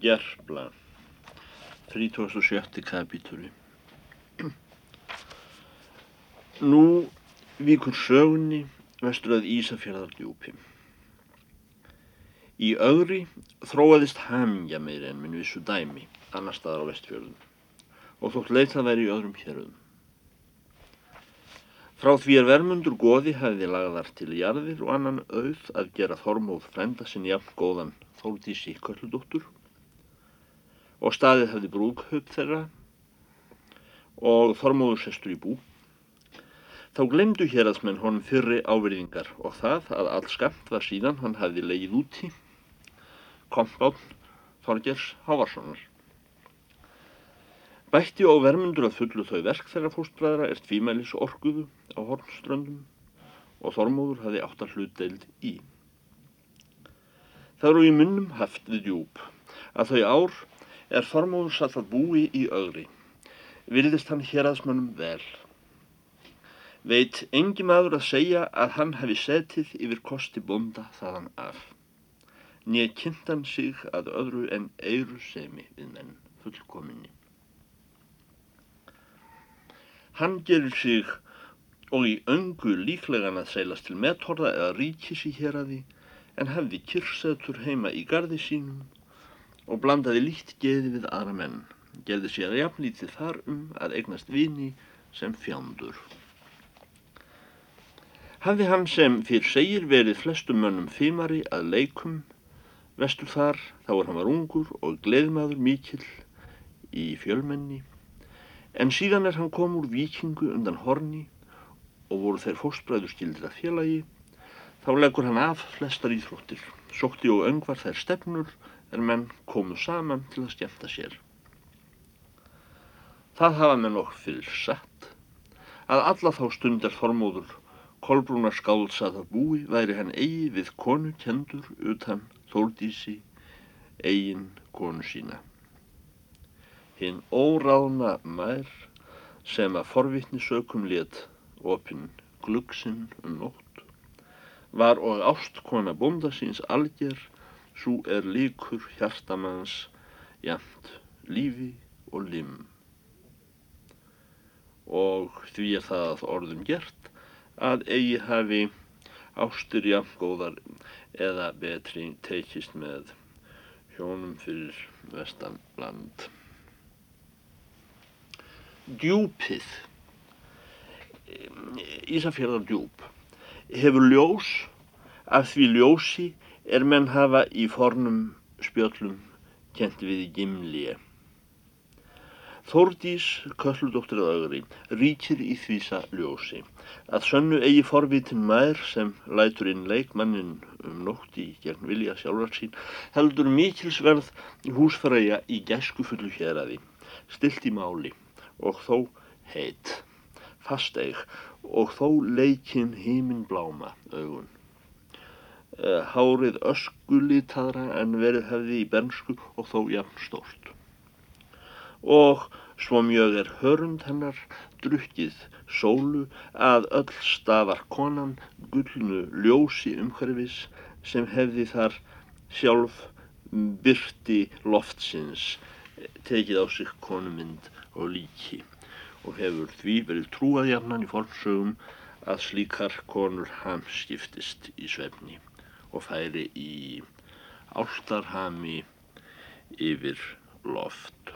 Gerpla 37. kapítúli Nú víkur sögunni vestur að Ísafjörðardjúpi. Í öðri þróaðist hamingja meiri en minn vissu dæmi annar staðar á vestfjörðum og þótt leitað væri í öðrum héröðum. Frá því er vermundur goði hefði lagðar til jarðir og annan auð að gera þormóð frenda sinn jafn góðan Þóldísi Kölludóttur og staðið hefði brúkhaupp þeirra og þormóður sestur í bú. Þá glemdu hér að smenn honum fyrri áverðingar og það að all skamt var síðan hann hefði leið úti, kompátt Þorgers Hávarssonar. Bætti á vermundur að fullu þau verk þeirra fóstbræðra er tvímælis orguðu á hornströndum og Þormóður hafði áttar hlutdeild í. Það eru í munnum haft við djúb að þau ár er Þormóður satt að búi í ögri. Vilðist hann hér aðsmannum vel. Veit engi maður að segja að hann hefði setið yfir kosti bonda þaðan af. Nýja kynntan sig að öðru en eiru semi við menn fullkominni. Hann gerir sig og í öngu líklegan að seilast til metorða eða ríkis í hér að því en hefði kyrsetur heima í gardi sínum og blandaði lít geði við aðra menn, gerði sér jafnlítið þar um að eignast vini sem fjándur. Hafði hann sem fyrir segir verið flestum mönnum fimari að leikum, vestur þar þá er hann var ungur og gleðmaður mikill í fjölmenni, en síðan er hann kom úr vikingu undan horni og voru þeir fóstbræður skildir að félagi Þá leggur hann af flestar íþróttir, sótti og öngvar þær stefnur er menn komu saman til að skemmta sér. Það hafa menn okkur fyrir sett að alla þá stundar þormóður Kolbrúnar skálsað að búi væri hann eigi við konu kendur utan þóldísi eigin konu sína. Hinn óráðna mær sem að forvittni sökum let opinn gluggsinn um nótt var og ástkona bóndasins algjör, svo er líkur hjartamanns jæmt lífi og lim. Og því er það orðum gert að eigi hafi ástur jæmt góðar eða betri teikist með hjónum fyrir vestanland. Djúpið, Ísafjörðar djúp hefur ljós af því ljósi er menn hafa í fornum spjöllum kent við gimlið. Þórdís, kölludóttir að augri, ríkir í þvísa ljósi. Að sönnu eigi forvitin mær sem lætur inn leikmannin um nótti gegn vilja sjálfar sín, heldur mikilsverð húsfæraja í gæsku fullu hér aði, stilt í máli og þó heit, fasteig og þó leikinn híminn bláma augun. Eh, hárið öskulítara en verið hefði í bernsku og þó jafn stórt. Og svo mjög er hörund hennar drukkið sólu að öll stafar konan gullnu ljósi umhverfis sem hefði þar sjálf byrti loftsins tekið á sig konumynd og líki og hefur því verið trúað jafnan í fornsögum að slíkar konur hamskiptist í svefni og færi í áltarhami yfir loft.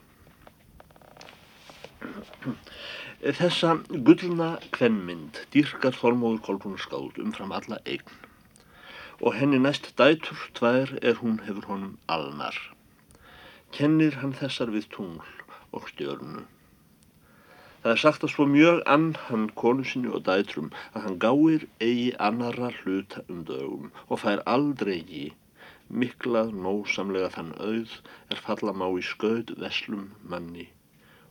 Þessa gullna kvennmynd dýrkar Þormóður Kolbrúnar skáld umfram alla eign og henni næst dætur tvær er hún hefur honum alnar. Kennir hann þessar við tungl og stjörnu Það er sagt að svo mjög ann hann konu sinni og dætrum að hann gáir eigi annara hluta um dögum og fær aldrei í miklað nósamlega þann auð er falla má í skauð veslum manni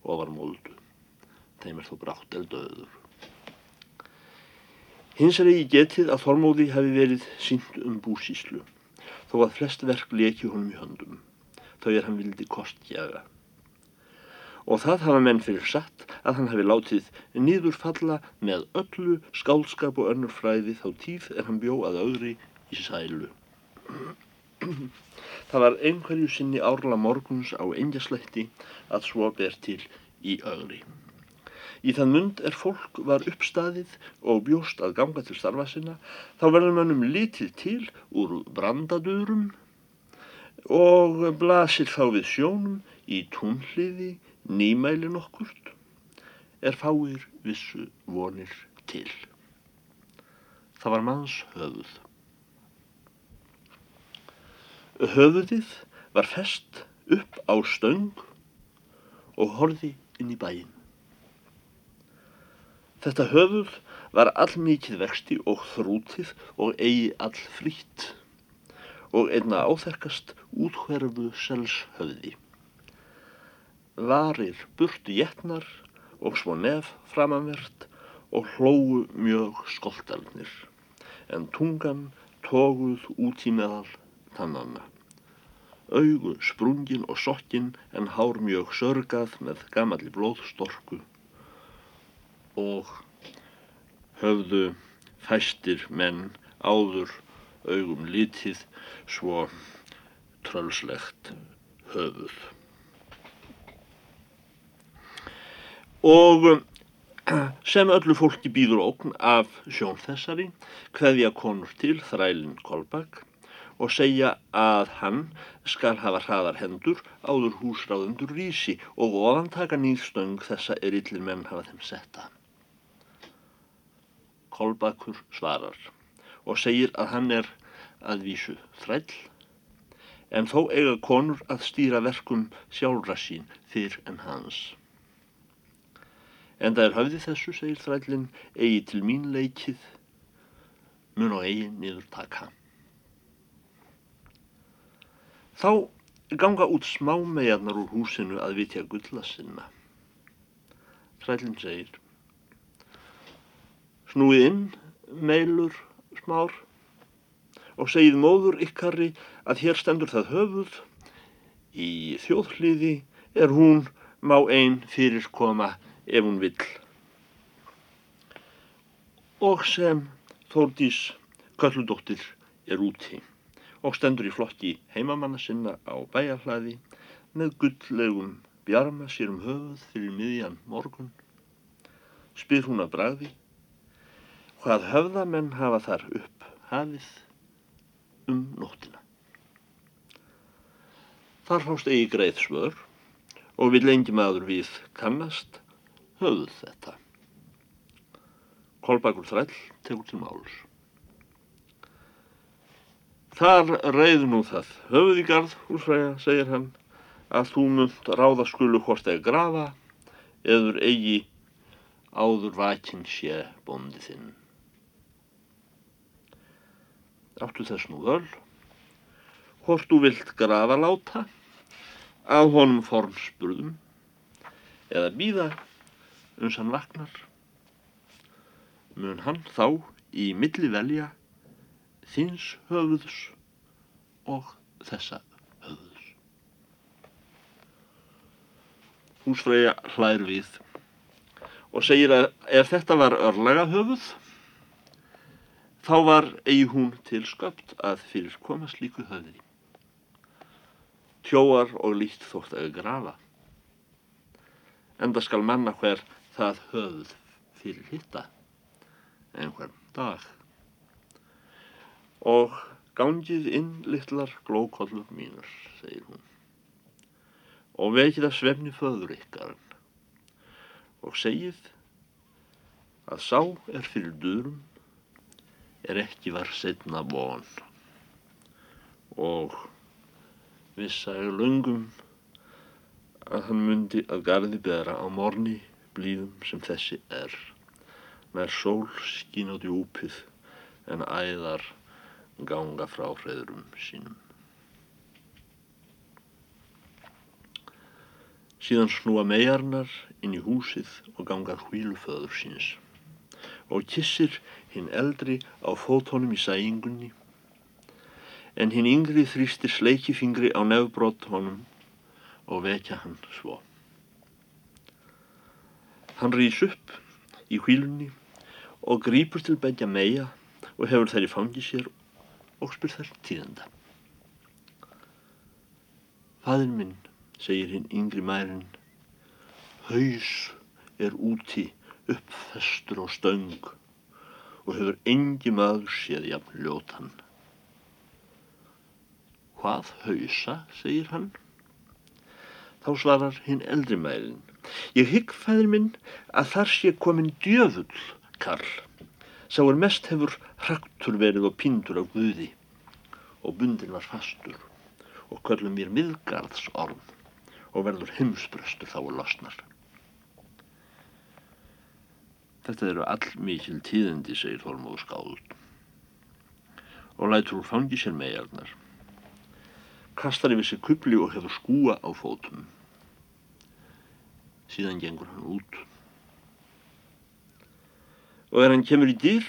ofar moldu. Þeim er þó brátt eldauður. Hins er eigi getið að Þormóði hefði verið sínt um búsíslu þó að flest verk leki honum í höndum. Þau er hann vildi kostjaga og það hafa menn fyrir satt að hann hafi látið nýður falla með öllu skálskap og önnur fræði þá tíð er hann bjó að öðri í sælu. Það var einhverju sinni árla morguns á engjaslætti að svo ber til í ögri. Í þann mund er fólk var uppstaðið og bjóst að ganga til starfa sinna, þá verður mannum litið til úr brandadurum og blasir þá við sjónum í túnliði nýmælin okkurt, er fáir vissu vonir til. Það var manns höfuð. Höfuðið var fest upp á stöng og horði inn í bæin. Þetta höfuð var allmikið vexti og þrútið og eigi all frýtt og einna áþerkast úthverfu selshöfði. Varir burtu jætnar og svo nef framanvert og hlóu mjög skoltarnir en tungan tóguð út í meðal tannanna. Augu sprungin og sokkin en hár mjög sörgað með gamalli blóðstorku og höfðu fæstir menn áður augum litið svo trölslegt höfuð. Og sem öllu fólki býður ókn af sjón þessari, hveðja konur til þrælinn Kolbak og segja að hann skal hafa hraðar hendur áður húsráðendur rísi og ofantaka nýðstöng þessa er illir menn hafa þeim setta. Kolbakur svarar og segir að hann er að vísu þræll en þó eiga konur að stýra verkum sjálfra sín fyrr en hans. En það er höfði þessu, segir þrællin, eigi til mín leikið, mun og eigi niður taka. Þá ganga út smá megarnar úr húsinu að vitja gulla sinna. Þrællin segir, snúið inn, meilur, smár og segið móður ykkari að hér stendur það höfuð, í þjóðhliði er hún má einn fyrir koma ef hún vill. Og sem Þórdís Kalludóttir er úti og stendur í flokki heimamanna sinna á bæjarhlaði með gulllegum bjarma sér um höfuð fyrir miðjan morgun, spyr hún að bragði hvað höfðamenn hafa þar upp hafið um nóttina. Þar fást eigi greið svör og vil lengi maður við kannast höfð þetta. Kolbakur þræll tegur til máls. Þar reyð nú það höfð í garð, húsfræja, segir hann, að þú munt ráða skulu hvort eða grafa eður eigi áður vakinn sé bóndi þinn. Áttu þess nú öll, hvort þú vilt grafa láta, að honum form spurðum, eða býða uns hann vaknar, mun hann þá í milli velja þins höfuðs og þessa höfuðs. Húsfreyja hlær við og segir að ef þetta var örlega höfuð, Þá var eigi hún til sköpt að fyrir koma slíku höfði. Tjóar og lít þótt að grafa. Enda skal manna hver það höfð fyrir hitta einhvern dag. Og gangið inn litlar glókollur mínur, segir hún. Og vekið að svefni föður ykkar og segið að sá er fyrir durum er ekki var setna von og vissaði lungum að hann myndi að gardi bera á morni blíðum sem þessi er með sól skín á djúpið en æðar ganga frá hreðurum sínum. Síðan snúa megarnar inn í húsið og gangað hvíluföður síns og kissir hinn eldri á fótónum í sæingunni, en hinn yngri þrýstir sleikifingri á nefbrott honum og vekja hann svo. Hann rýs upp í hvílunni og grýpur til begja meia og hefur þær í fangi sér og spyr þær tíðenda. Fadir minn, segir hinn yngri mærin, haus er úti uppfestur á stöng og hefur engi maður séð jafn ljótan. Hvað hausa, segir hann. Þá svarar hinn eldri mælin. Ég hygg, fæðir minn, að þar sé komin djöfull, Karl. Sá er mest hefur hraktur verið og pindur á Guði og bundin var fastur og köllum mér miðgarðs orð og verður heimsbröstur þá og losnar. Þetta eru all mikil tíðindi, segir Þormóð skáld og lætur úr fangi sér megarnar kastar yfir sig kubli og hefur skúa á fótum. Síðan gengur hann út. Og er hann kemur í dýr,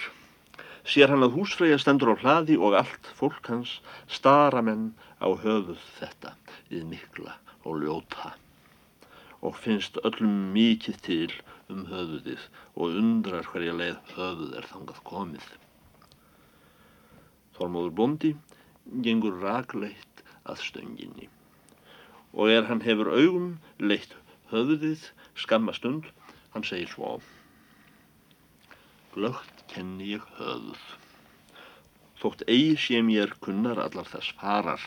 sér hann að húsfreyja stendur á hlaði og allt fólk hans stara menn á höfuð þetta við mikla og ljóta og finnst öllum mikið til um höfuðið og undrar hverja leið höfuð er þangað komið. Þormóður bondi gengur ragleitt að stönginni. Og er hann hefur augum leitt höfðið skamma stund hann segir svo glögt kenni ég höfð þótt eigi sé mér kunnar allar þess farar.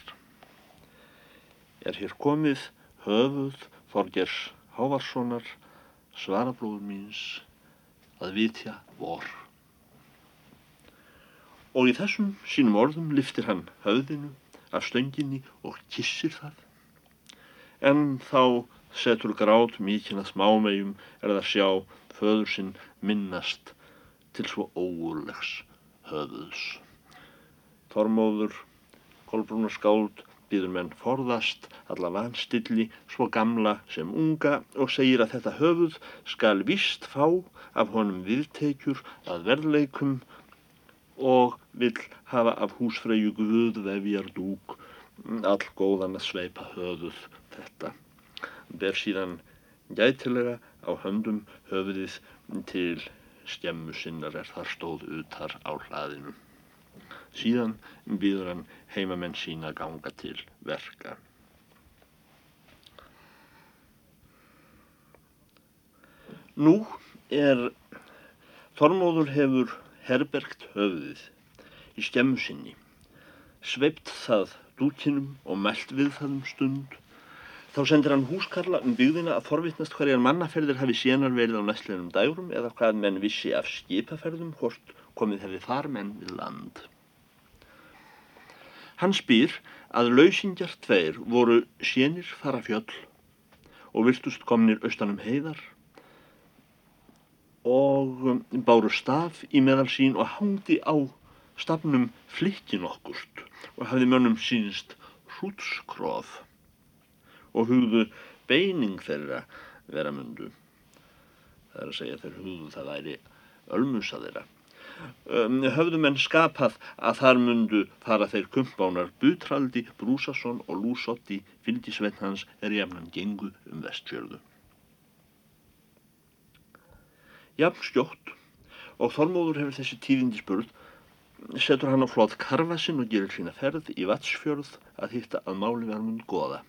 Er hér komið höfuð Þorgers Hávarssonar svarablóður míns að vitja vor. Og í þessum sínum orðum liftir hann höfðinu af stönginni og kissir það. En þá setur grát mikinn að smámegjum er það sjá föður sinn minnast til svo óurlegs höfðus. Þormóður, Kolbrúnar skáld, býður menn forðast alla vanstilli svo gamla sem unga og segir að þetta höfuð skal vist fá af honum viðteikjur að verðleikum og vill hafa af húsfreyju guð vefjar dúk. All góðan að sveipa höfuð þetta. Ber síðan gætilega á höndum höfuðið til skemmu sinnar er þar stóð utar á hlaðinu. Síðan býður hann heimamenn sína ganga til verka. Nú er Þormóður hefur herbergt höfuðið í skemmu sinni, sveipt það dúkinum og meld við það um stund. Þá sendir hann húskarla um byggðina að forvittnast hverjar mannaferðir hafi sénar verið á næstleginum dægurum eða hvað menn vissi af skipaferðum hvort komið hefði þar menn við land. Hann spýr að lausingjar tveir voru sénir fara fjöll og virtust komnir austanum heiðar og um, báru staf í meðal sín og hangdi á stafnum flikkin okkust og hafði mönnum sínst hrútskróf og hugðu beining þeirra vera mundu. Það er að segja þeir hugðu það væri ölmusa þeirra. Um, höfðu menn skapað að þar mundu fara þeir kumpánar Butraldi, Brúsasson og Lúsotti fylgisvenn hans er jafnan gengu um vestfjörðu jafn skjótt og Þormóður hefur þessi tíðindi spurð setur hann á flót karfasinn og gerir sína ferð í Vatsfjörð að hitta að máli verðmund goða.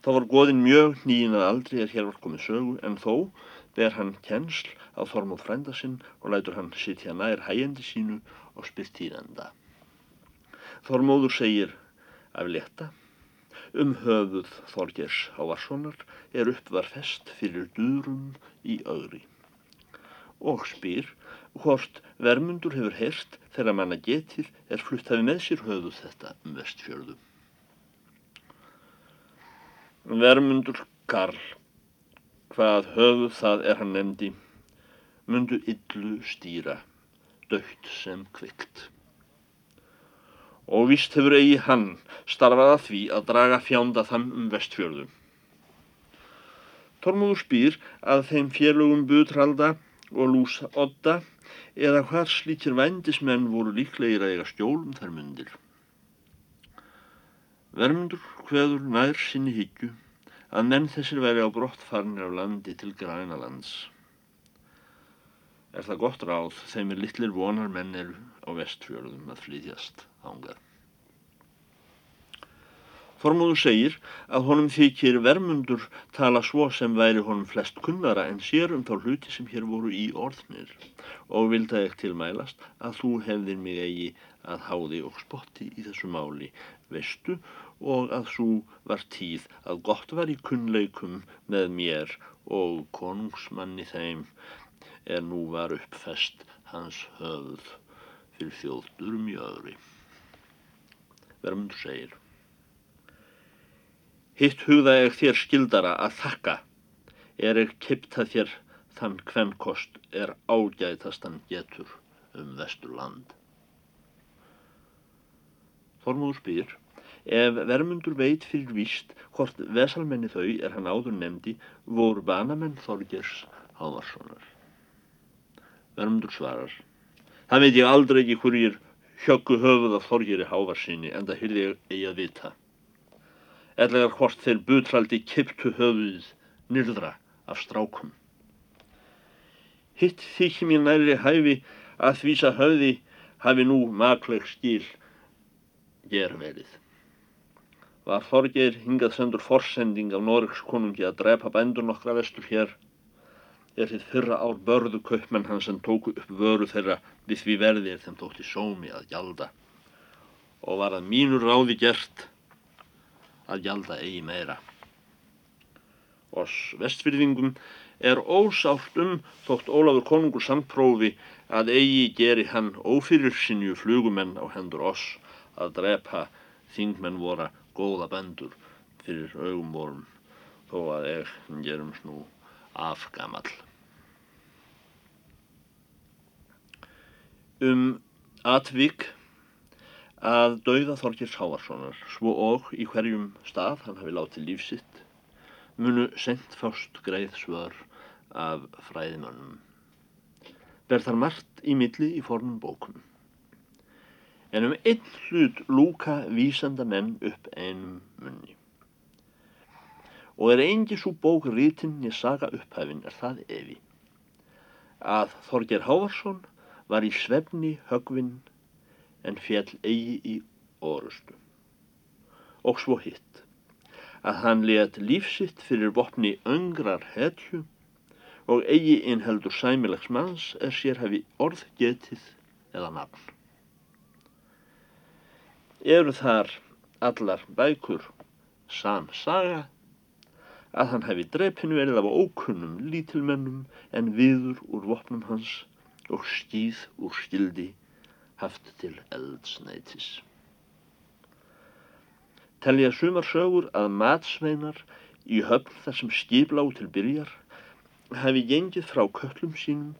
Þá var goðin mjög nýjinn að aldrei er hér var komið sögu en þó ber hann kennsl á Þormóð frænda sinn og lætur hann sitja nær hægjendi sínu og spyrt tíðenda. Þormóður segir af leta um höfuð Þorgers Hávarssonar er uppvar fest fyrir durum í ögri og spyr hvort vermundur hefur heyrst þegar manna getir er flutt hafi með sér höfuð þetta um vestfjörðu. Vermundur Karl, hvað höfuð það er hann nefndi, mundu illu stýra, dögt sem kvikt og vist hefur eigi hann starfað að því að draga fjánda þann um vestfjörðum. Tormóður spýr að þeim félögum Butralda og Lúsa Odda eða hvað slíkir vændismenn voru líklegir að eiga stjólum þær myndir. Vermundur hveður nær sinni higgju að menn þessir veri á brottfarnir af landi til Grænalands. Er það gott ráð þeim er litlir vonar menn eru á vestfjörðum að flytjast ángað. Þormóður segir að honum þykir vermundur tala svo sem væri honum flest kunnara en sér um þá hluti sem hér voru í orðnir og vilda ekki tilmælast að þú hefðir mig eigi að háði og spotti í þessu máli, veistu, og að svo var tíð að gott var í kunnleikum með mér og konungsmanni þeim er nú var uppfest hans höfð fyrir þjóðdur mjögri. Vermundur segir Hitt hugða ég þér skildara að þakka, er ekki kiptað þér þann hvem kost er ágæðtastan getur um vesturland. Þormúður spyr, ef vermundur veit fyrir víst hvort vesalmenni þau er hann áður nefndi voru banamenn Þorgers Hávarssonar. Vermundur svarar, það veit ég aldrei ekki hverjir hjöggu höfuð af Þorgeri Hávarsinni en það hyrði ég að vita ellegar hvort þeir butraldi kiptu höfuð nyrðra af strákum. Hitt þykir mér næri hæfi að þvísa höfði hafi nú makleg skil gerverið. Var Þorgeir hingað sendur forsending af Norrks konungi að drepa bændur nokkra vestur hér er þið fyrra ár börðu kaupmenn hans sem tóku upp vöru þeirra við því verðir þeim þótti sómi að gjalda og var að mínu ráði gert að gjalda eigi meira. Oss vestfyrðingum er ósátt um þótt Ólafur konungur samprófi að eigi geri hann ófyrir sinju flugumenn á hendur oss að drepa þingmenn voru góða bendur fyrir augum vorum þó að ég gerum snú afgamall. Um atvík að dauða Þorgils Hávarssonar svo og í hverjum stað hann hafi látið lífsitt munu sendt fást greið svör af fræðimannum. Ber þar margt í milli í formum bókum. En um einn hlut lúka vísanda menn upp einum munni. Og er eingi svo bók rítinn í saga upphæfin er það evi. Að Þorger Hávarsson var í svefni högvinn en fjall eigi í orustu. Og svo hitt, að hann let lífsitt fyrir vopni öngrar hetju og eigi innheldur sæmilegs manns er sér hafi orð getið eða nafn. Eru þar allar bækur samsaga að hann hefi dreipinu verið af ókunnum lítilmennum en viður úr vopnum hans og stíð úr skildi haft til eldsneitis. Telja sumar sögur að matsveinar í höfn þar sem skiplá til byrjar hafi gengið frá köllum sínum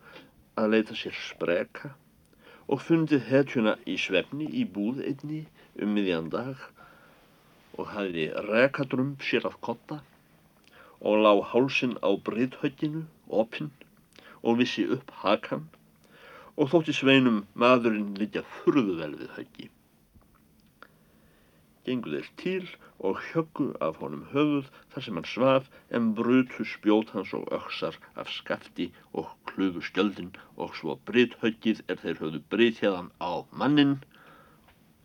að leita sér spreka og fundið hetjuna í svefni í búð einni um miðjan dag og hafi rekadrömb sér að kotta og lág hálsin á bryðhögginu, opinn og vissi upp hakan og þótti sveinum maðurinn liggja furðu vel við höggi. Gengu þeir til og hjöggu af honum höfuð þar sem hann svaf en brutu spjót hans og öksar af skafti og kluðu skjöldin og svo brythöggið er þeir höfðu brythjaðan á mannin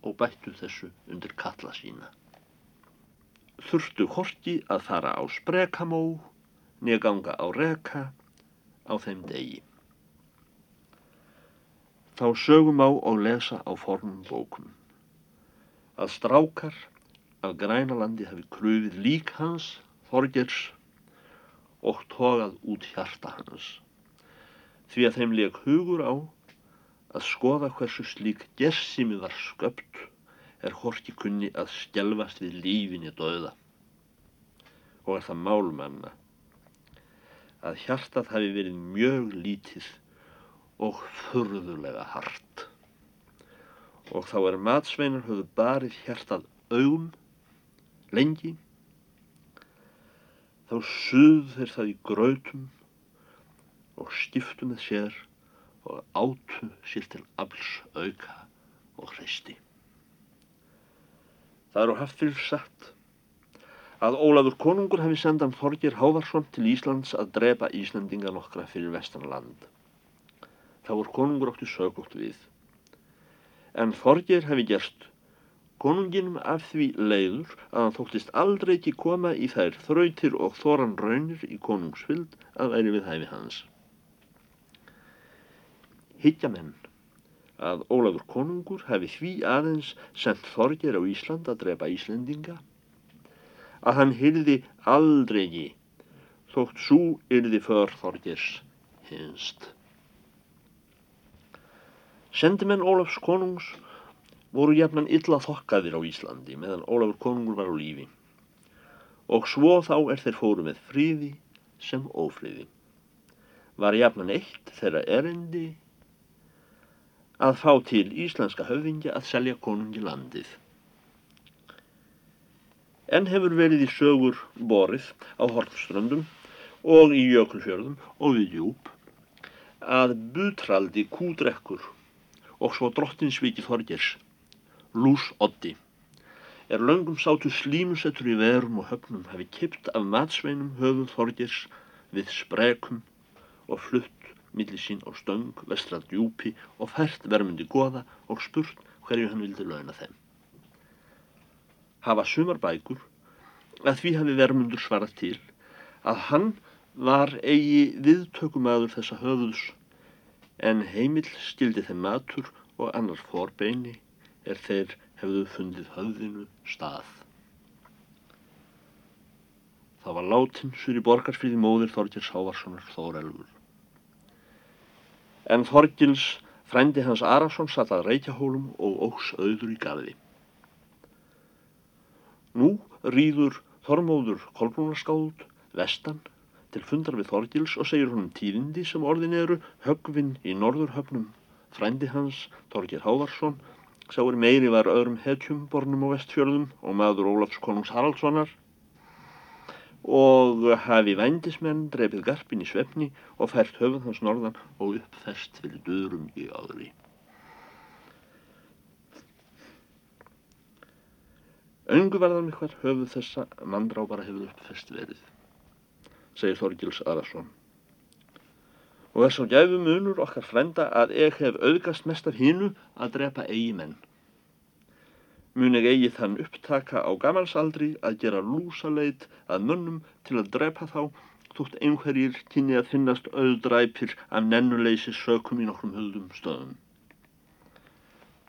og bættu þessu undir kalla sína. Þurftu horki að fara á sprekamó, nýganga á reka á þeim degi. Þá sögum á og lesa á formum bókum. Að strákar af grænalandi hafi krufið lík hans, Þorgers, og tógað út hjarta hans. Því að þeim leik hugur á að skoða hversu slík gersimi var sköpt er horki kunni að skjelvast við lífinni döða. Og er það málmanna að hjartað hafi verið mjög lítið og furðulega hart. Og þá er matsveinar höfðu barið hjertað augum, lengi, þá suð þeir það í grautum og skiptu með sér og átu sér til afls auka og hreisti. Það eru haft fyrir satt að Ólafur konungur hefði sendað Þorgir Hávarsson til Íslands að drepa Íslandinga nokkra fyrir vestanland þá er konungur átti sögótt við. En Þorgir hefði gerst Konunginum af því leiður að hann þóttist aldrei ekki koma í þær þrautir og þoran raunir í konungsfyld að væri við hæfi hans. Higgja menn að Ólafur konungur hefði því aðeins sendt þorgir á Ísland að drepa Íslendinga að hann hyrði aldrei þótt svo yrði för þorgirs hinst. Sendimenn Ólafs konungs voru jafnan illa þokkaðir á Íslandi meðan Ólafur konungur var á lífi og svo þá er þeir fóru með fríði sem ófríði. Var jafnan eitt þeirra erendi að fá til íslenska höfðingja að selja konungi landið. En hefur verið í sögur borið á Hortströndum og í Jökulfjörðum og við Júp að butraldi kúdrekkur og svo drottinsviki Þorgers Lús Oddi er löngum sátu slímusettur í verum og höfnum hafi kipt af matsveinum höfuð Þorgers við sprekum og flutt millir sín á stöng, vestrað djúpi og fært vermundi goða og spurt hverju hann vildi launa þeim. Hafa sumar bækur að því hafi vermundur svarað til að hann var eigi viðtökumadur þessa höfuðs en heimil skildi þeim matur og annar fórbeini er þeir hefðu fundið höfðinu stað. Það var látin sur í borgarfríði móðir Þorgils Hávarssonar Þórelfur. En Þorgils frændi hans Arason satt að reykjahólum og óks auður í gardi. Nú rýður Þormóður Kolbrúnarskáð vestan til fundar við Þorgils og segir honum tíðindi sem orðin eru högvinn í norðurhöfnum. Frændi hans, Þorgir Hávarsson, Sáur meiri var öðrum hetjum bornum á vestfjörðum og maður Ólafs konungs Haraldssonar og hafi vændismenn drefið garpin í svefni og fært höfuð hans norðan og uppfest fyrir dörum í áðri. Öngu varðan mikvar höfuð þessa mandrábara hefur uppfest verið, segir Þorgils Arason. Og er svo gæfum unur okkar frenda að ég hef auðgast mest af hinnu að drepa eigi menn. Mun ég eigi þann upptaka á gamalsaldri að gera lúsaleit að mönnum til að drepa þá þótt einhverjir kynni að finnast auðdræpir af nennuleysi sökum í nokkrum höldum stöðum.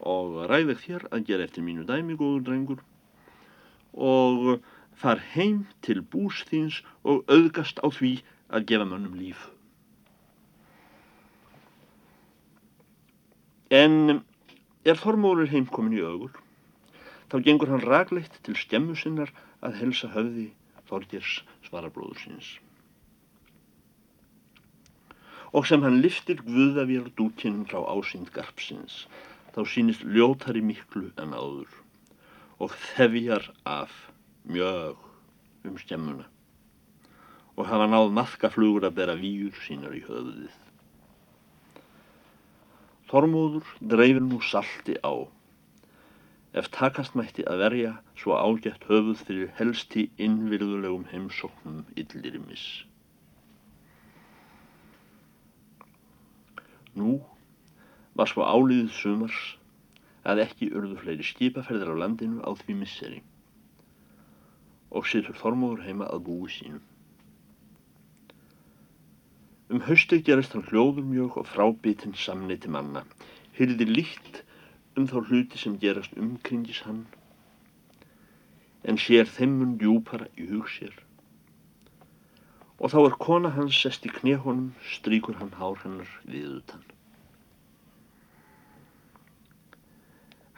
Og ræðið þér að gera eftir mínu dæmi, góður drengur, og far heim til bús þíns og auðgast á því að gefa mönnum líf. En er Þormóður heimkomin í augur, þá gengur hann ragleitt til skemmu sinnar að helsa höfði Þorgers svarabróður síns. Og sem hann liftir guðavér dúkinn frá ásýnd garpsins, þá sínist ljótari miklu en áður og þefjar af mjög um skemmuna og hafa náð maðkaflugur að bera výur sínar í höfuðið. Þormóður dreifir nú salti á. Ef takast mætti að verja svo ágætt höfuð fyrir helsti innvirðulegum heimsóknum yllirimis. Nú var svo áliðið sumars að ekki urðu fleiri skipaferðir á landinu á því misseri og situr Þormóður heima að búi sínum. Um haustið gerist hann hljóður mjög og frábitinn samneiti manna. Hyrði líkt um þá hluti sem gerast umkringis hann, en sér þeimun djúpara í hug sér. Og þá er kona hans sest í knehónum, stríkur hann hár hennar við utan.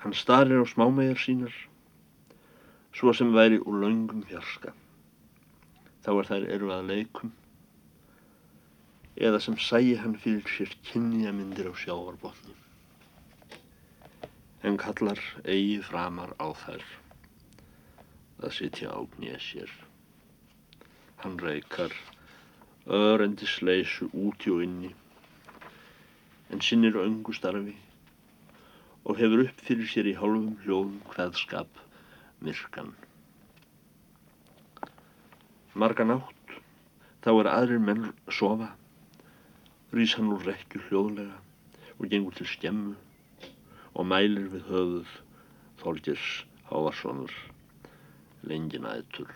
Hann starir á smámegar sínar, svo sem væri úr laungum fjarska. Þá er þær eru að leikum eða sem sæi hann fyrir sér kynniamyndir á sjáarbotni. En kallar eigi framar á þær að sitja á gnið sér. Hann reykar öðrendisleisu úti og inni en sinnir öngu starfi og hefur upp fyrir sér í hálfum hljóðum hvaðskap myrkan. Marga nátt þá er aðrir menn sofa rýs hann úr rekju hljóðlega og gengur til skemmu og mælir við höfuð Þorgers Hávarssonar lengin ætur